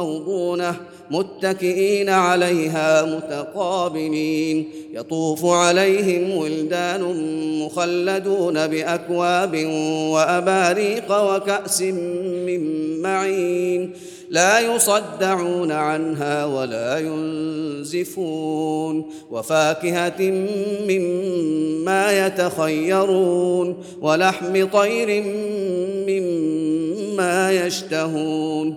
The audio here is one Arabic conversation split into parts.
موضونة متكئين عليها متقابلين. يطوف عليهم ولدان مخلدون بأكواب وأباريق وكأس من معين. لا يصدعون عنها ولا ينزفون. وفاكهة مما يتخيرون. ولحم طير مما يشتهون.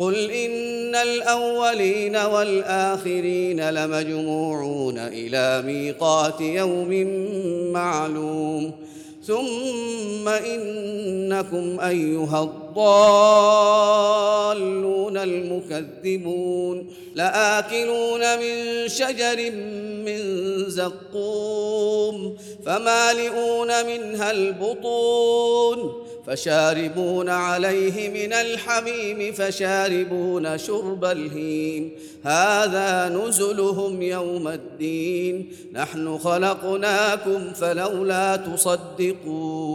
قل ان الاولين والاخرين لمجموعون إلى ميقات يوم معلوم ثم انكم ايها الضالون المكذبون لاكلون من شجر من زقوم فمالئون منها البطون فشاربون عليه من الحميم فشاربون شرب الهيم. هذا نزلهم يوم الدين. نحن خلقناكم فلولا تصدقون.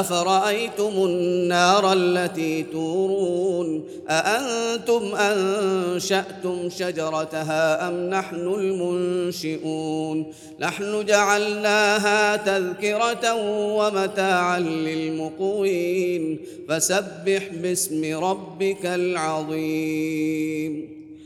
أفرأيتم النار التي تورون؟ أأنتم أنشأتم شجرتها أم نحن المنشئون؟ نحن جعلناها تذكرة ومتاعا للمقوين فسبح باسم ربك العظيم.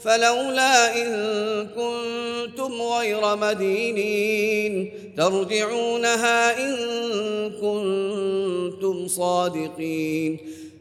فلولا إن كنتم غير مدينين ترجعونها إن كنتم صادقين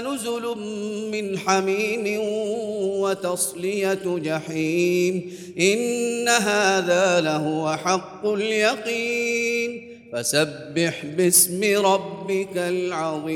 فنزل من حميم وتصلية جحيم إن هذا لهو حق اليقين فسبح باسم ربك العظيم